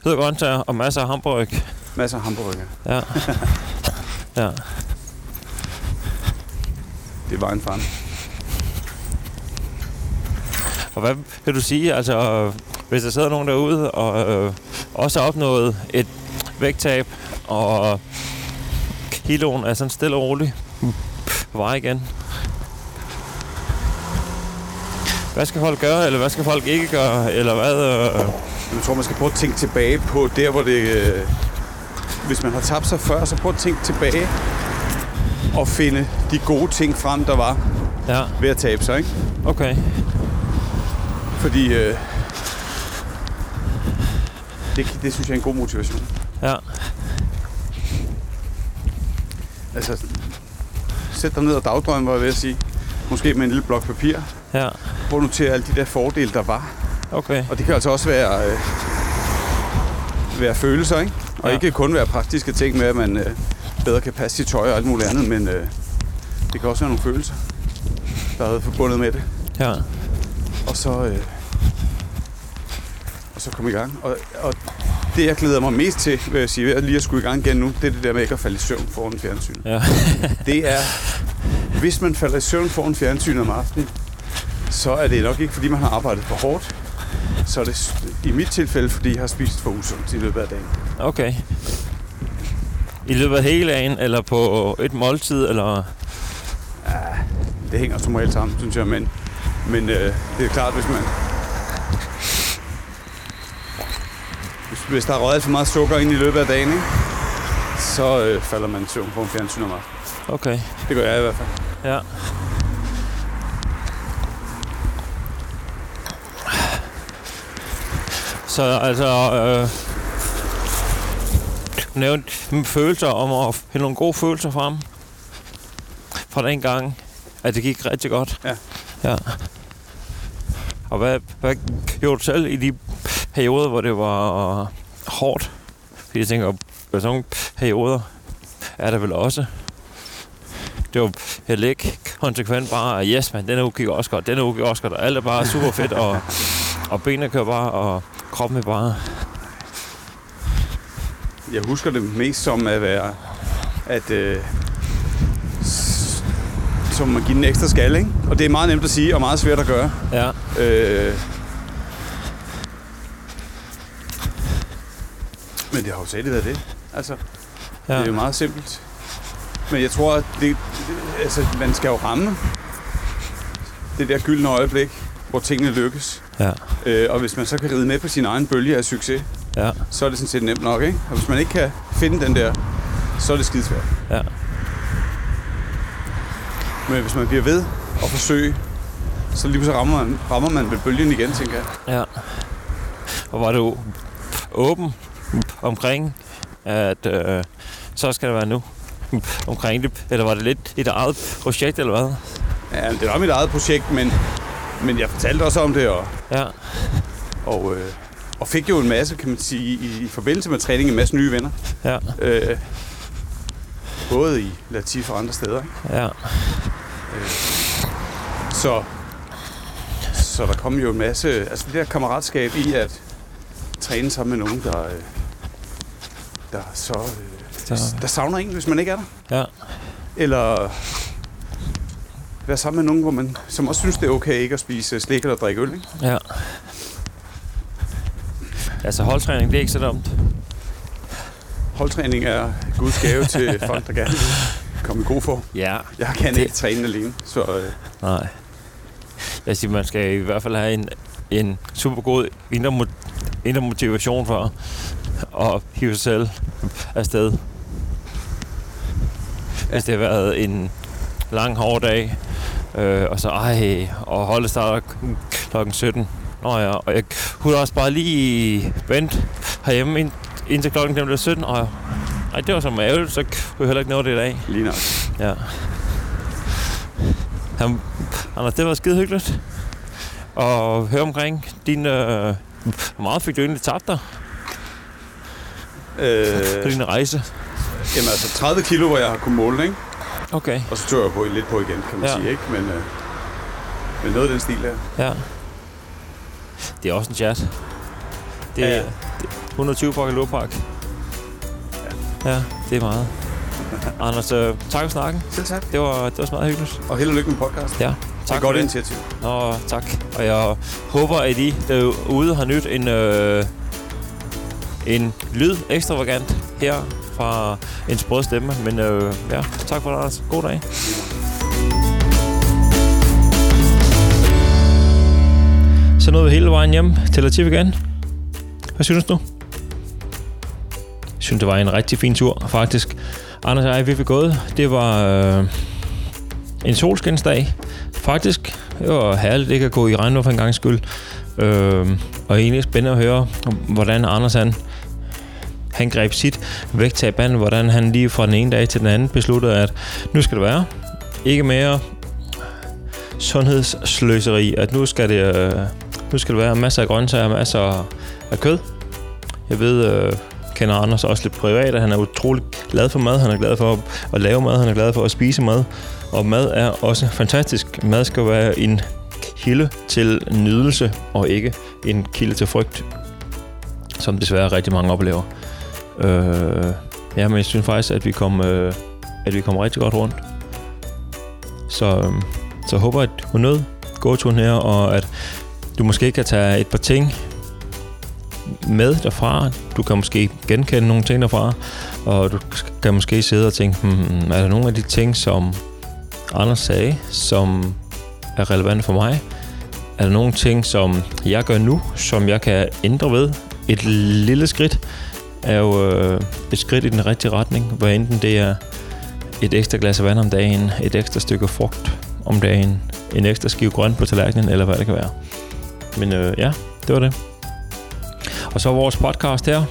hedder grøntsager og masser af hamburg. Masser af hamburger. Ja. ja. Det var en fan. Og hvad vil du sige, altså, hvis der sidder nogen derude og øh, også har opnået et vægttab, og kiloen er sådan stille og roligt på vej igen. Hvad skal folk gøre, eller hvad skal folk ikke gøre, eller hvad? Øh, Jeg tror, man skal prøve at tænke tilbage på der, hvor det... Øh, hvis man har tabt sig før, så prøv at tænke tilbage og finde de gode ting frem, der var ja, ved at tabe sig, ikke? okay. Fordi øh, det, det synes jeg er en god motivation. Ja, Altså, sæt dig ned og dagdrøm, var jeg ved at sige. Måske med en lille blok papir. ja, Prøv at notere alle de der fordele, der var. okay. Og det kan altså også være, øh, være følelser, ikke? Og Ja. ikke kun være praktiske ting med, at man øh, bedre kan passe sit tøj og alt muligt andet, men øh, det kan også være nogle følelser, der er forbundet med det. Ja, Og så, øh, og så komme i gang. Og, og det, jeg glæder mig mest til, vil jeg sige, ved at lige at skulle i gang igen nu, det er det der med ikke at falde i søvn foran fjernsynet. ja, Det er hvis man falder i søvn foran fjernsyn om aftenen, så er det nok ikke, fordi man har arbejdet for hårdt. Så er det i mit tilfælde, fordi jeg har spist for usundt i løbet af dagen. Okay. I løbet af hele dagen, eller på et måltid, eller... Det hænger som regel sammen, synes jeg, men, men øh, det er klart, hvis man... Hvis, der er røget for meget sukker ind i løbet af dagen, ikke? så øh, falder man i søvn på en fjernsyn om aftenen. Okay, Det gør jeg i hvert fald. ja. Så altså... Øh, du nævnte følelser om at finde nogle gode følelser frem. Fra den gang, at det gik rigtig godt. Ja. Ja. Og hvad, hvad gjorde du selv i de perioder, hvor det var hårdt? Fordi jeg tænker, på sådan nogle perioder er der vel også. Det var heller ikke konsekvent bare, yes man, denne uge gik også godt, denne uge gik også godt, og alt er bare super fedt, og, og benene kører bare, og kroppen er bare... Jeg husker det mest som at være, at øh, som at give den en ekstra skal, ikke? Og det er meget nemt at sige, og meget svært at gøre. Ja, Øh, men det har jo selv været det. Altså, ja. det er jo meget simpelt. Men jeg tror, at det, altså, man skal jo ramme det der gyldne øjeblik, hvor tingene lykkes. ja, Øh, og hvis man så kan ride med på sin egen bølge af succes, ja, så er det sådan set nemt nok, ikke? Og hvis man ikke kan finde den der, så er det skidesvært. ja, Men hvis man bliver ved og forsøge, så lige pludselig rammer man, rammer man ved bølgen igen, tænker jeg. ja. Og var du åben omkring, at øh, så skal det være nu? Omkring det, eller var det lidt et eget projekt, eller hvad? Ja, det var mit eget projekt, men, men jeg fortalte også om det, og, Ja, og, øh, og fik jo en masse, kan man sige, i, i forbindelse med træning, en masse nye venner. ja, Øh, både i Latif og andre steder. Ikke? ja, Så, så der kom jo en masse, altså det der kammeratskab i at træne sammen med nogen, der, øh, der så øh, Så- der savner en, hvis man ikke er der. ja, Eller være sammen med nogen, hvor man, som også synes, det er okay ikke at spise slik eller drikke øl. Ikke? ja. Altså holdtræning, det er ikke så dumt. Holdtræning er Guds gave til folk, der gerne vil komme i god form. Ja. Jeg kan Det- ikke træne alene, så øh, Nej. Jeg siger, man skal i hvert fald have en, en super god indre, indre motivation for at hive sig selv afsted. Hvis det har været en lang, hård dag, øh, og så ej, og holdet starter klokken 17. Nå ja, og jeg kunne også bare lige vente herhjemme ind, indtil klokken blev 17, og ej, det var så ærgerligt, så kunne jeg heller ikke nå det i dag. lige nok. Ja. Jamen, Anders, det var skide hyggeligt. Og høre omkring din... Øh, hvor meget fik du egentlig tabt dig Øh, på din rejse? jamen altså 30 kilo, hvor jeg har kunnet måle, ikke? Okay, Og så tør jeg på lidt på igen, kan man Ja. sige, ikke? Men, øh, men noget af den stil her. ja. Det er også en chat. Det er Ja, ja, ja. 120 pakke lurpak. Ja. ja, det er meget. Anders, øh, tak for snakken. Selv tak. Det var, det var meget hyggeligt. Og held og lykke med podcast. Ja, Tak det er godt initiativ. Nå, tak. Og jeg håber, at I derude har nyt en, øh, en lyd ekstravagant her fra en sprød stemme. Men øh, ja, tak for det, Anders. God dag. Så nåede vi hele vejen hjem til Latif igen. Hvad synes du? Jeg synes, det var en rigtig fin tur, faktisk. Anders og jeg, vi fik gået. Det var øh, en solskinsdag. Faktisk, det var herligt ikke at gå i regnvejr for en gang skyld. Øh, og egentlig spændende at høre, hvordan Anders han, han greb sit vægttab an, hvordan han lige fra den ene dag til den anden besluttede, at nu skal det være. Ikke mere sundhedssløseri, at nu skal det, øh, nu skal det være masser af grøntsager, masser af kød. Jeg ved, øh, kender Anders også lidt privat, at han er utrolig glad for mad. Han er glad for at, at lave mad, han er glad for at spise mad. Og mad er også fantastisk. Mad skal være en kilde til nydelse, og ikke en kilde til frygt, som desværre rigtig mange oplever. Øh, ja, men jeg synes faktisk, at vi kom, øh, at vi kom rigtig godt rundt. Så, øh, så jeg håber, at du nød gåturen her, og at du måske kan tage et par ting med derfra. Du kan måske genkende nogle ting derfra, og du kan måske sidde og tænke, hmm, hmm er der nogle af de ting, som Anders sagde, som er relevante for mig? Er der nogle ting, som jeg gør nu, som jeg kan ændre ved? Et lille skridt er jo øh, et skridt i den rigtige retning, hvor enten det er et ekstra glas vand om dagen, et ekstra stykke frugt om dagen, en ekstra skive grønt på tallerkenen, eller hvad det kan være. Men øh, ja, det var det. Og så vores podcast her.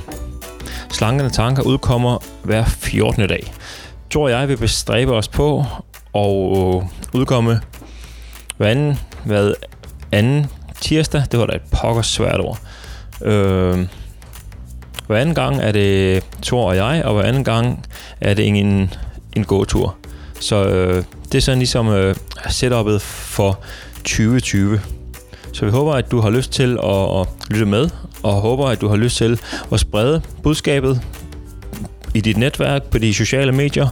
Slankende Tanker udkommer hver 14. dag. Tror jeg vil bestræbe os på at udkomme hver anden, hvad anden tirsdag. Det var da et pokker svært ord. Øh, hver anden gang er det Thor og jeg, og hver anden gang er det en, en gåtur. Så øh, det er sådan ligesom øh, setupet for 2020. Så vi håber, at du har lyst til at, at lytte med, og håber, at du har lyst til at sprede budskabet i dit netværk, på de sociale medier.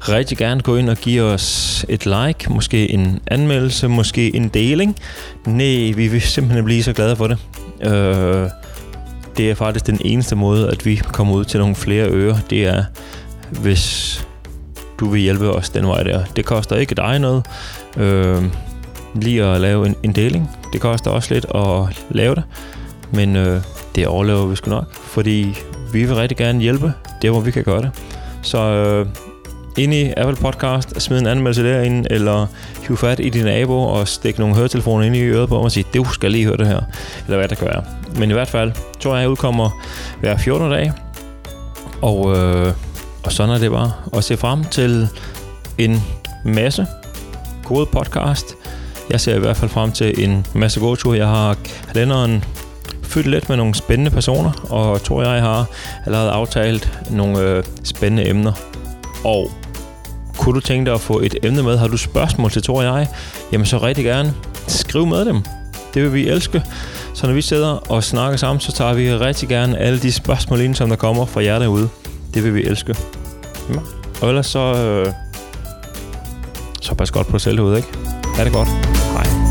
Rigtig gerne gå ind og give os et like, måske en anmeldelse, måske en deling. Nej, vi vil simpelthen blive så glade for det. Øh, det er faktisk den eneste måde, at vi kommer ud til nogle flere ører. Det er, hvis du vil hjælpe os den vej der. Det koster ikke dig noget. Øh, lige at lave en, en deling. Det koster også lidt at lave det. Men øh, det overlever vi sgu nok. Fordi vi vil rigtig gerne hjælpe der, hvor vi kan gøre det. Så øh, ind i Apple Podcast, smid en anmeldelse derinde, eller hiv fat i din nabo og stik nogle høretelefoner ind i øret på og sige, du skal lige høre det her, eller hvad der kan være. Men i hvert fald, tror jeg, jeg udkommer hver 14. dag, og, øh, og sådan er det bare Og se frem til en masse gode podcast. Jeg ser i hvert fald frem til en masse gode ture. Jeg har kalenderen fyldt lidt med nogle spændende personer, og tror jeg har allerede aftalt nogle øh, spændende emner. Og kunne du tænke dig at få et emne med? Har du spørgsmål til Tor og jeg? Jamen så rigtig gerne. Skriv med dem. Det vil vi elske. Så når vi sidder og snakker sammen, så tager vi rigtig gerne alle de spørgsmål ind, som der kommer fra jer derude. Det vil vi elske. Ja. Og ellers så... Øh, så pas godt på dig selv derude, ikke? Ha' det godt. Hej.